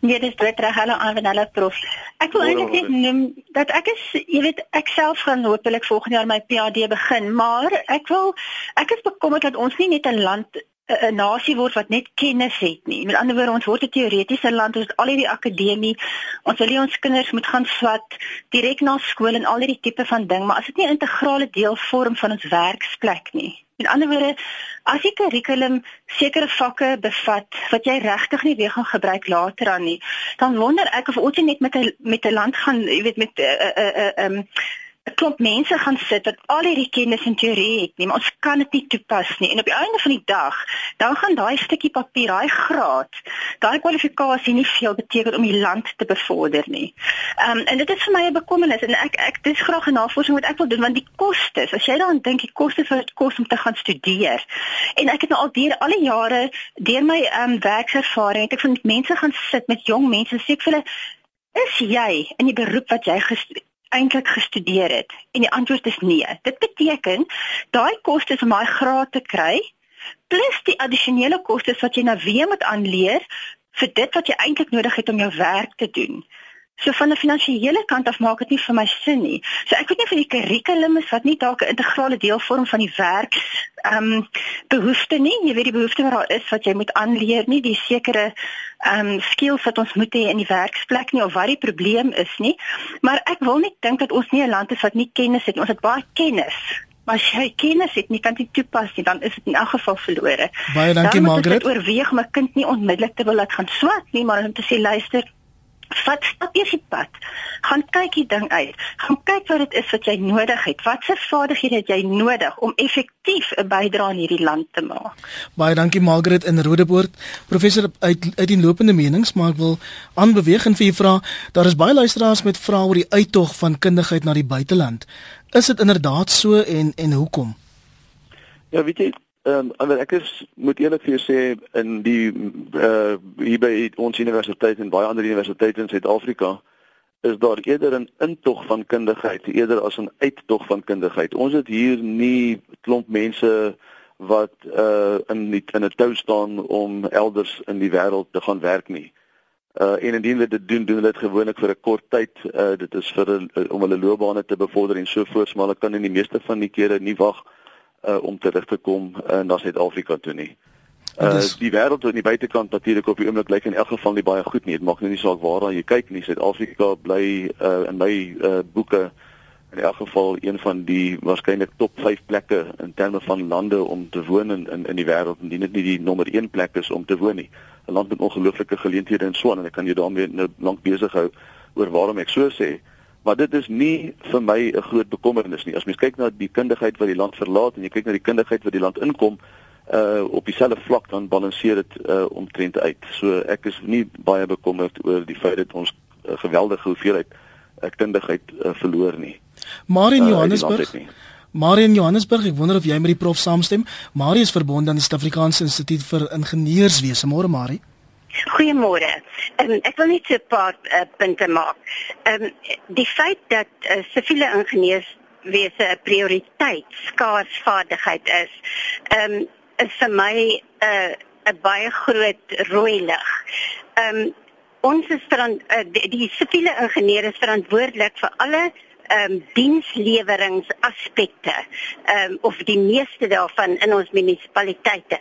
Nee, dis dit reg. Hallo aan Vanella prof. Ek wil eintlik net noem dat ek is, jy weet, ek self gaan hopelik volgende jaar my PhD begin, maar ek wil ek is bekommerd dat ons nie net 'n land 'n nasie word wat net kennis het nie. Met ander woorde, ons word 'n teoretiese land, ons het al hierdie akademie. Ons wil hê ons kinders moet gaan swat direk na skool en al hierdie tipe van ding, maar as dit nie 'n integrale deel vorm van ons werksplek nie. Met ander woorde, as die kurrikulum sekere vakke bevat wat jy regtig nie weer gaan gebruik later aan nie, dan wonder ek of ons net met 'n met 'n land gaan, jy weet, met 'n uh, 'n uh, uh, um 'n klomp mense gaan sit wat al hierdie kennis en teorie het nie, maar ons kan dit nie toepas nie. En op die einde van die dag, dan gaan daai stukkie papier, daai graad, daai kwalifikasie nie veel beteken om die land te bevorder nie. Ehm um, en dit is vir my 'n bekommernis en ek ek dis graag 'n navorsing wat ek wil doen want die kostes, as jy dan dink die kostes wat dit kos om te gaan studeer. En ek het nou al deur al die jare deur my ehm um, werkservaring, het ek van mense gaan sit met jong mense sê ek vir hulle Is jy in die beroep wat jy eintlik gestudeer het? En die antwoord is nee. Dit beteken daai kostes om daai graad te kry plus die addisionele kostes wat jy nou weer moet aanleer vir dit wat jy eintlik nodig het om jou werk te doen. So van 'n finansiële kant af maak dit nie vir my sin nie. So ek weet nie of die kurrikulum is wat nie dalk 'n integrale deel vorm van die werk ehm um, behoefte nie. Jy weet die behoefte wat daar is wat jy moet aanleer nie, die sekere ehm um, skills wat ons moet hê in die werksplek nie of wat die probleem is nie. Maar ek wil nie dink dat ons nie 'n land is wat nie kennis het nie. Ons het baie kennis maar as jy kennis het, nie kan dit toepas nie, dan is dit in elk geval verlore. Baie dankie Margaret. Ek oorweeg my kind nie onmiddellik te wil laat gaan swat nie, maar om te sê luister, vat stap eers die pad. Gaan kyk die ding uit. Gaan kyk wat dit is wat jy nodig het. Watse vaardighede het jy nodig om effektief 'n bydrae in hierdie land te maak? Baie dankie Margaret in Rodepoort. Professor uit uit die lopende menings, maar ek wil aanbeweeg en vir u vra, daar is baie luisteraars met vrae oor die uittog van kundigheid na die buiteland. Is dit inderdaad so en en hoekom? Ja, weet jy, Ehm um, ek is moet eerlik vir jou sê in die uh hier by ons universiteit en baie ander universiteite in Suid-Afrika is daar eerder 'n intog van kundigheid eerder as 'n uittog van kundigheid. Ons het hier nie klomp mense wat uh in die, in 'n tou staan om elders in die wêreld te gaan werk nie. Uh en indien hulle dit doen, doen hulle dit gewoonlik vir 'n kort tyd. Uh dit is vir uh, om hulle loopbane te bevorder en so voort, maar hulle kan in die meeste van die kere nie wag uh, om terug te kom uh, na Suid-Afrika toe nie. Uh, dus, die wêreld aan die buitekant natuurlik op die oomblik lyk in elk geval nie baie goed nie. Dit maak nou nie saak waar jy kyk nie. Suid-Afrika bly uh, in my uh, boeke in elk geval een van die waarskynlik top 5 plekke in terme van lande om te woon in in, in die wêreld en dit nie die nommer 1 plek is om te woon nie. 'n Land met ongelooflike geleenthede en so aan en ek kan jou daarmee nou lank besig hou oor waarom ek so sê. Maar dit is nie vir my 'n groot bekommernis nie. As mens kyk na die kundigheid wat die land verlaat en jy kyk na die kundigheid wat die land inkom, uh op dieselfde vlak dan balanseer dit uh omtrent uit. So ek is nie baie bekommerd oor die feit dat ons uh, geweldige hoeveelheid uh, kundigheid uh, verloor nie. Maar in uh, Johannesburg Marie in Johannesburg, ek wonder of jy met die prof saamstem. Marie is verbonde aan die Suid-Afrikaanse Instituut vir Ingenieurswese. Môre Marie. Goeiemôre. Um, ek wil net 'n paar uh, punte maak. Ehm um, die feit dat uh, siviele ingenieurswese 'n prioriteit skaars vaardigheid is, ehm um, is vir my 'n uh, 'n baie groot rooi lig. Ehm um, ons is verant, uh, die, die siviele ingenieur is verantwoordelik vir alle ehm um, diensleweringsaspekte ehm um, of die meeste daarvan in ons munisipaliteite.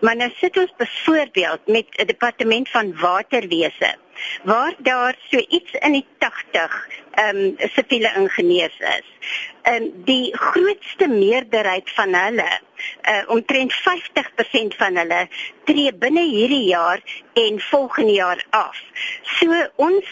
Maar nou sit ons byvoorbeeld met 'n departement van waterwese waar daar so iets in die 80 ehm um, siviele ingenieurs is. Ehm, die grootste meerderheid van hulle, uh, omtrent 50% van hulle tree binne hierdie jaar en volgende jaar af. So ons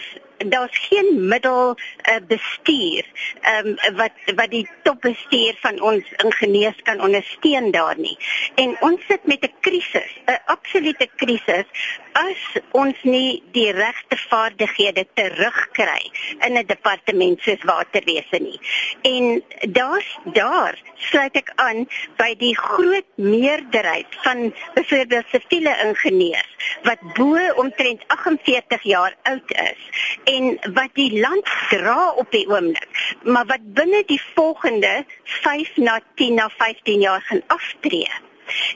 daar's geen middel uh, bestuur ehm um, wat wat die topbestuur van ons ingenieurs kan ondersteun daar nie. En ons sit met 'n krisis, 'n absolute krisis as ons nie die regte vaardighede terugkry in 'n departement soos waterwese nie. En daar's daar sluit ek aan by die groot meerderheid van byvoorbeeld siviele ingenieurs wat bo omtrent 48 jaar oud is en wat die land dra op die oomblik, maar wat binne die volgende 5 na 10 na 15 jaar gaan aftree.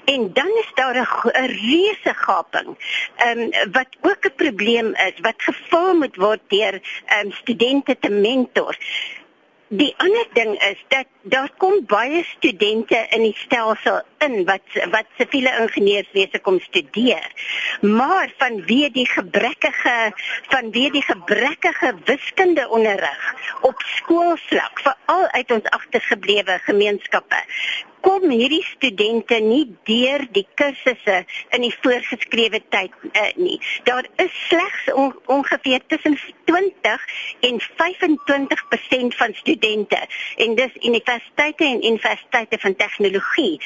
En dan is daar 'n reuse gaping. Ehm um, wat ook 'n probleem is wat gevul moet word deur ehm um, studente te mentor. Die ander ding is dat daar kom baie studente in die stelsel in wat wat siviele ingenieurswese kom studeer. Maar vanweë die gebrekkige vanweë die gebrekkige wiskunde onderrig op skoolvlak veral uit ons agtergeblewe gemeenskappe kom hierdie studente nie deur die kursusse in die voorgeskrewe tyd uh, nie. Daar is slegs on, ongeveer tussen 20 en 25% van studente en dis universiteite en universiteite van tegnologie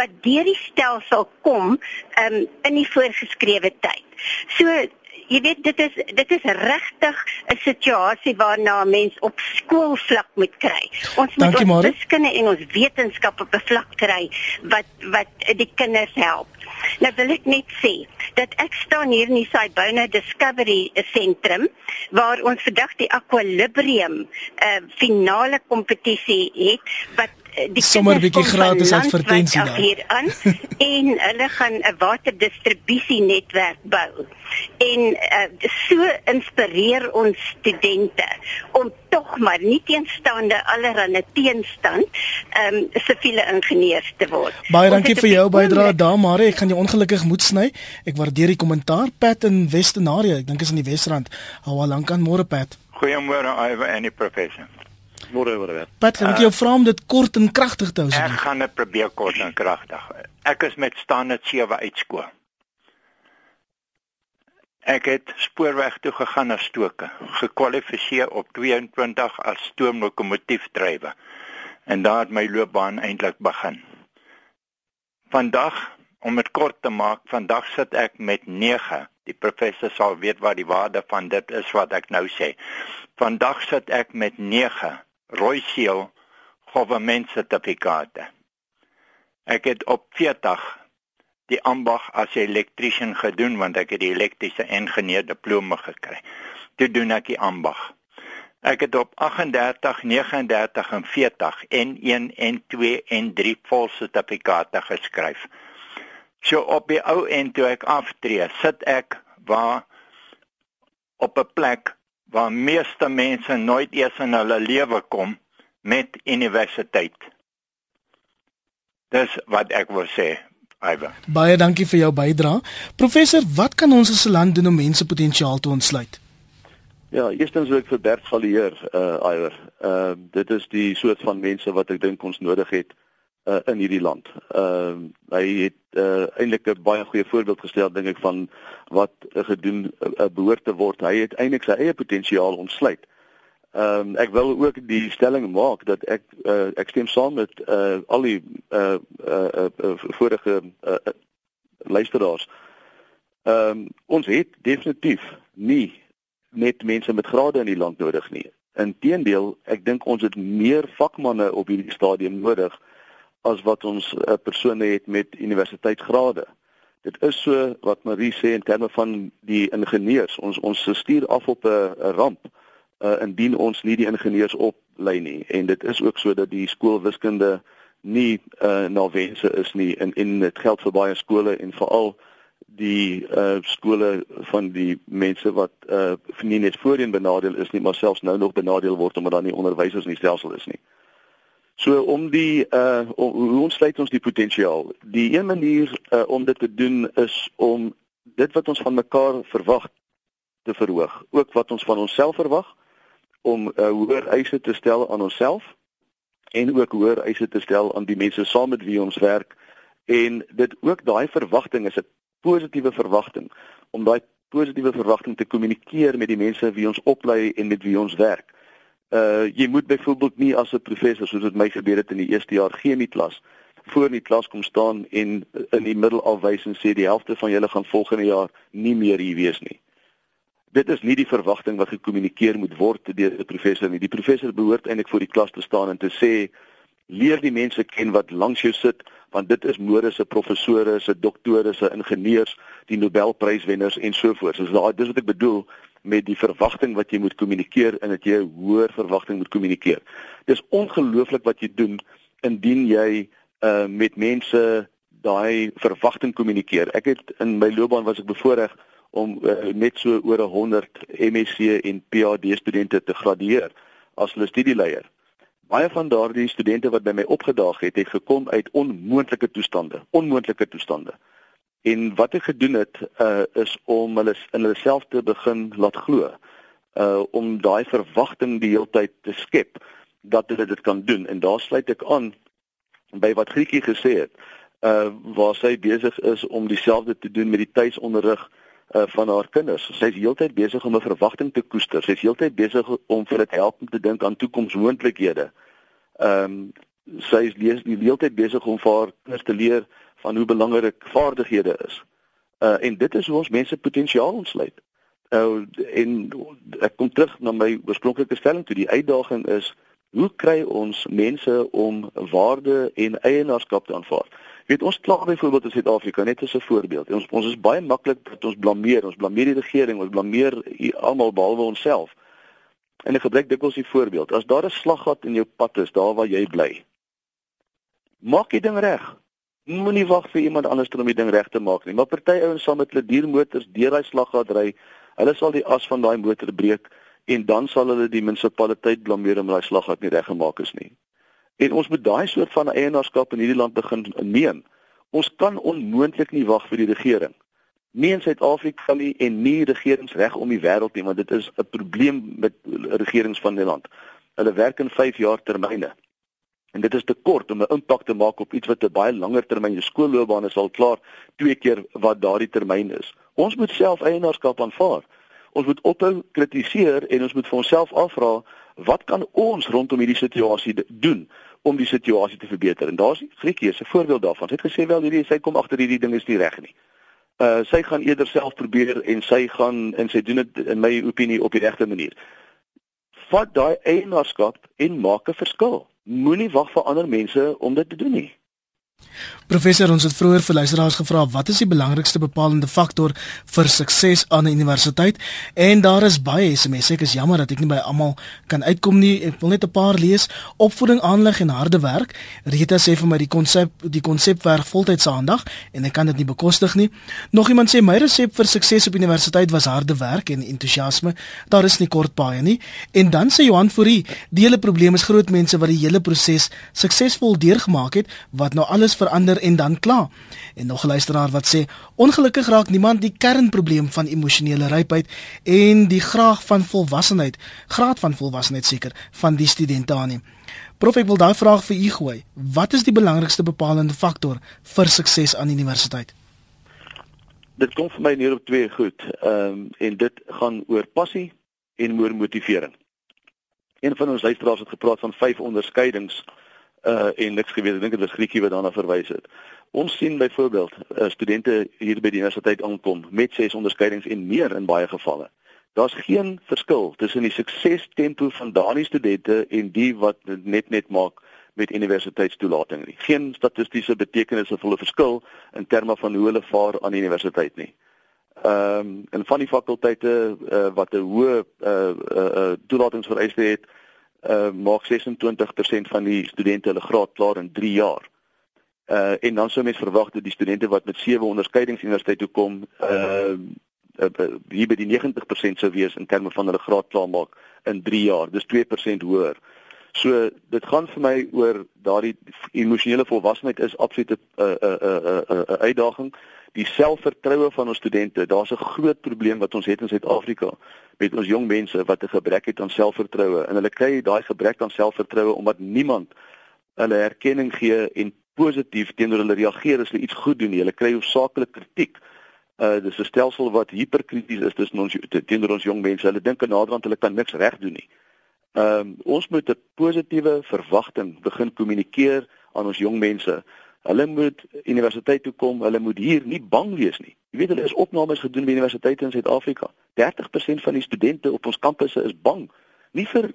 wat deur die stelsel kom um, in die voorgeskrewe tyd. So jy weet dit is dit is regtig 'n situasie waarna 'n mens op skoolvlak moet kry. Ons moet Dankie, ons wiskunde en ons wetenskap op 'n vlak kry wat wat die kinders help. Nou wil ek net sê dat ek staan hier in die Sybona Discovery Sentrum waar ons vandag die Aquilibrium uh, finale kompetisie het wat Eh, die sommer 'n bietjie gratis advertensie daar hier aan en hulle gaan 'n waterdistribusie netwerk bou. En uh, so inspireer ons studente om tog maar nie teenstaande allerlei teenstand ehm um, siviele ingenieurs te word. Baie dankie vir jou bydrae daar ek gaan jou ongelukkig moet sny. Ek waardeer die kommentaar Pat in Westenaria. Ek dink is in die Wesrand. Hou al lank aan môre Pat. Goeiemôre Ive en die professor. Môre môre. Pat, kan ek jou vra om dit kort en kragtig te hou? Ek gaan dit probeer kort en kragtig. Ek is met standaard 7 uitskool. Ek het spoorweg toe gegaan as stoker, gekwalifiseer op 22 as stoomlokomotiefdrywer. En daar het my loopbaan eintlik begin. Vandag, om dit kort te maak, vandag sit ek met 9. Die professor sal weet wat die waarde van dit is wat ek nou sê. Vandag sit ek met 9 rooi seël government sertifikate. Ek het op 40 die ambag as elektriesien gedoen want ek het die elektriese ingenieur diploma gekry. Toe doen ek die ambag. Ek het op 38, 39 en 40 N1 en 2 en 3 vol sertifikate geskryf. So op die ou end toe ek aftree, sit ek waar op 'n plek waar meeste mense nooit eers in hulle lewe kom met universiteit. Dis wat ek wil sê. Iver. Baie dankie vir jou bydrae. Professor, wat kan ons as 'n land doen om mense potensiaal te ontsluit? Ja, eerstens wil ek vir Bert Galieer, uh Iver. Uh dit is die soort van mense wat ek dink ons nodig het uh in hierdie land. Uh hy het uh eintlik 'n baie goeie voorbeeld gestel dink ek van wat uh, gedoen uh, behoort te word. Hy het eintlik sy eie potensiaal ontsluit. Ehm um, ek wil ook die stelling maak dat ek uh, ek stem saam met uh, al die uh, uh, uh, vorige uh, uh, luisteraars. Ehm um, ons het definitief nie net mense met grade in die land nodig nie. Inteendeel, ek dink ons het meer vakmanne op hierdie stadium nodig as wat ons uh, persone het met universiteitsgrade. Dit is so wat Marie sê in terme van die ingenieurs. Ons ons stuur af op 'n ramp uh, indien ons nie die ingenieurs oplei nie en dit is ook so dat die skoolwiskunde nie uh, na wense is nie en en dit geld vir baie skole en veral die uh, skole van die mense wat uh, nie net voorheen benadeel is nie maar selfs nou nog benadeel word omdat daar nie onderwysers in die stelsel is nie. So om die uh om, hoe ons sluit ons die potensiaal. Die een manier uh, om dit te doen is om dit wat ons van mekaar verwag te verhoog, ook wat ons van onsself verwag om uh, hoër eise te stel aan onsself en ook hoër eise te stel aan die mense saam met wie ons werk en dit ook daai verwagting is 'n positiewe verwagting om daai positiewe verwagting te kommunikeer met die mense wie ons oplei en met wie ons werk. Uh jy moet byvoorbeeld nie as 'n professor soos dit my gebeur het in die eerste jaar chemie klas voor in die klas kom staan en in die middel afwys en sê die helfte van julle gaan volgende jaar nie meer hier wees nie dit is nie die verwagting wat gekommunikeer moet word deur die professor nie. Die professor behoort eintlik voor die klas te staan en te sê leer die mense ken wat langs jou sit want dit is mode se professore, se doktore, se ingenieurs, die Nobelpryswenners en so voort. So daai dis wat ek bedoel met die verwagting wat jy moet kommunikeer en dat jy 'n hoër verwagting moet kommunikeer. Dis ongelooflik wat jy doen indien jy uh met mense daai verwagting kommunikeer. Ek het in my loopbaan was ek bevoorreg om uh, net so oor 100 MSc en PhD studente te gradueer as hulle studieleier. Baie van daardie studente wat by my opgedaag het, het gekom uit onmoontlike toestande, onmoontlike toestande. En wat ek gedoen het uh, is om hulle in hulle self te begin laat glo. Uh om daai verwagting die hele tyd te skep dat hulle dit kan doen en daar sluit ek aan by wat Grietjie gesê het. Uh waar sy besig is om dieselfde te doen met die tuisonderrig uh, van haar kinders. Sy's heeltyd besig om 'n verwagting te koester. Sy's heeltyd besig om vir dit help om te dink aan toekomsmoontlikhede. Ehm um, sy is die heeltyd besig om vir haar kinders te leer van hoe belangrik vaardighede is. Uh en dit is hoe ons mense potensiaal ontsluit. Uh en ek kom terug na my oorspronklike stelling toe die uitdaging is hoe kry ons mense om waarde en eienaarskap te aanvaar? weet ons kla byvoorbeeld in Suid-Afrika net as 'n voorbeeld. Ons ons is baie maklik dat ons blameer. Ons blameer die regering, ons blameer almal behalwe onsself. En ek gebruik dikwels die voorbeeld. As daar 'n slaggat in jou pad is, daar waar jy bly, maak die ding reg. Moenie wag vir iemand anders om die ding reg te maak nie. Maar party ouens sal met hulle diermotors deur daai slaggat ry. Hulle sal die as van daai motor breek en dan sal hulle die munisipaliteit blameer omdat daai slaggat nie reggemaak is nie. En ons moet daai soort van eienaarskap in hierdie land begin neem. Ons kan onmoontlik nie wag vir die regering. Nie in Suid-Afrika nie en nie regerings reg om die wêreld nie, want dit is 'n probleem met regerings van die land. Hulle werk in 5 jaar termyne. En dit is te kort om 'n impak te maak op iets wat 'n baie langer termyn jou skoolloopbaan is al klaar twee keer wat daardie termyn is. Ons moet self eienaarskap aanvaar. Ons moet ophou kritiseer en ons moet vir onsself afvra wat kan ons rondom hierdie situasie doen om die situasie te verbeter. En daar's Griekie se voorbeeld daarvan. Sy het gesê wel hierdie sy kom agter hierdie ding is nie reg nie. Uh sy gaan eerder self probeer en sy gaan en sy doen dit in my opinie op die regte manier. Vat daai eienaarskap en maak 'n verskil moenie wag vir ander mense om dit te doen nie. Professor, ons het vroeër vir luisteraars gevra wat is die belangrikste bepalende faktor vir sukses aan 'n universiteit? En daar is baie SMS'e. Ek is jammer dat ek nie by almal kan uitkom nie. Ek wil net 'n paar lees. Opvoeding, aanleg en harde werk. Rita sê vir my die konsep die konsep werk voltyds aandag en ek kan dit nie bekostig nie. Nog iemand sê my resep vir sukses op universiteit was harde werk en entoesiasme. Daar is nie kort paai nie. En dan sê Johan Fourie, die hele probleem is groot mense wat die hele proses suksesvol deurgemaak het wat nou alles verander en dan klaar. En nog 'n luisteraar wat sê ongelukkig raak niemand die kernprobleem van emosionele rypheid en die graag van volwassenheid, graad van volwassenheid seker van die studente aan nie. Prof ek wil daai vraag vir u gooi. Wat is die belangrikste bepalende faktor vir sukses aan universiteit? Dit kom vir my neer op twee goed. Ehm um, en dit gaan oor passie en oor motivering. Een van ons luisteraars het gepraat van vyf onderskeidings uh en niks geweet. Ek dink dit was Griekie wat daarna verwys het. Ons sien byvoorbeeld uh, studente hier by die universiteit aankom met ses onderskeidings en meer in baie gevalle. Daar's geen verskil tussen die suksestempo van daardie studente en die wat net net maak met universiteitstoelating nie. Geen statistiese betekenisvolle verskil in terme van hoe hulle vaar aan die universiteit nie. Ehm um, en van die fakulteite uh, wat 'n hoë uh, uh, uh, toelatingsvereiste het, uh maak 26% van die studente hulle graad klaar in 3 jaar. Uh en dan sou mens verwag dat die studente wat met 7 onderskeidings universiteit toe kom, uh, uh hier by die 90% sou wees in terme van hulle graad klaar maak in 3 jaar. Dis 2% hoër. So dit gaan vir my oor daardie emosionele volwassenheid is absoluut 'n 'n 'n 'n uitdaging die selfvertroue van ons studente. Daar's 'n groot probleem wat ons het in Suid-Afrika met ons jong mense wat 'n gebrek het aan selfvertroue en hulle kry daai gebrek aan selfvertroue omdat niemand hulle erkenning gee en positief teenoor hulle reageer as hulle iets goed doen. Hulle kry hoofsaaklik kritiek. Uh dis 'n stelsel wat hiperkrities is tussen ons teenoor ons jong mense. Hulle dink naderhand hulle kan niks reg doen nie. Ehm um, ons moet 'n positiewe verwagting begin kommunikeer aan ons jong mense. Hulle moet universiteit toe kom, hulle moet hier nie bang wees nie. Jy weet hulle is opnames gedoen by universiteite in Suid-Afrika. 30% van die studente op ons kampusse is bang. Nie vir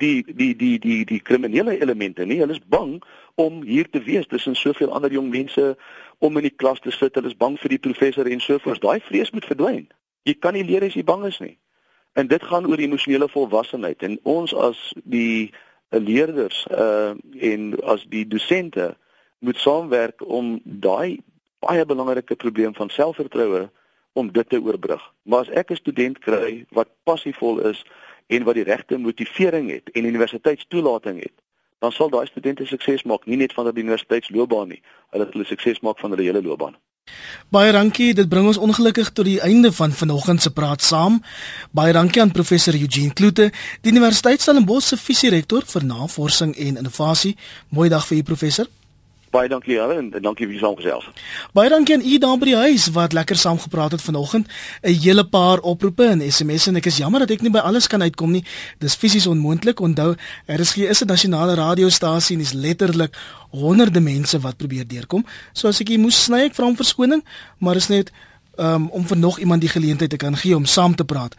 die die die die die kriminele elemente nie. Hulle is bang om hier te wees tussen soveel ander jong mense om in die klas te sit. Hulle is bang vir die professor en so voort. Daai vrees moet verdwyn. Jy kan nie leer as jy bang is nie. En dit gaan oor emosionele volwassenheid en ons as die leerders uh en as die dosente moet saamwerk om daai baie belangrike probleem van selfvertroue om dit te oorbrug. Maar as ek 'n student kry wat passievol is en wat die regte motivering het en universiteitstoelating het, dan sal daai studente sukses maak nie net van die universiteitsloopbaan nie, hulle sal sukses maak van hulle hele loopbaan. Baie dankie, dit bring ons ongelukkig tot die einde van vanoggend se praat saam. Baie dankie aan professor Eugene Kloete, die Universiteit Stellenbosch se visierektor vir navorsing en innovasie. Mooi dag vir u professor. Baie dankie julle en, en dankie vir die saamgesels. Baie dankie aan u daar by die huis wat lekker saam gepraat het vanoggend. 'n Hele paar oproepe en SMS'e en ek is jammer dat ek nie by alles kan uitkom nie. Dis fisies onmoontlik. Onthou, RSG is 'n nasionale radiostasie en is letterlik honderde mense wat probeer deurkom. So as ek hier moes sny, ek vra om verskoning, maar is net um, om vir nog iemand die geleentheid te kan gee om saam te praat.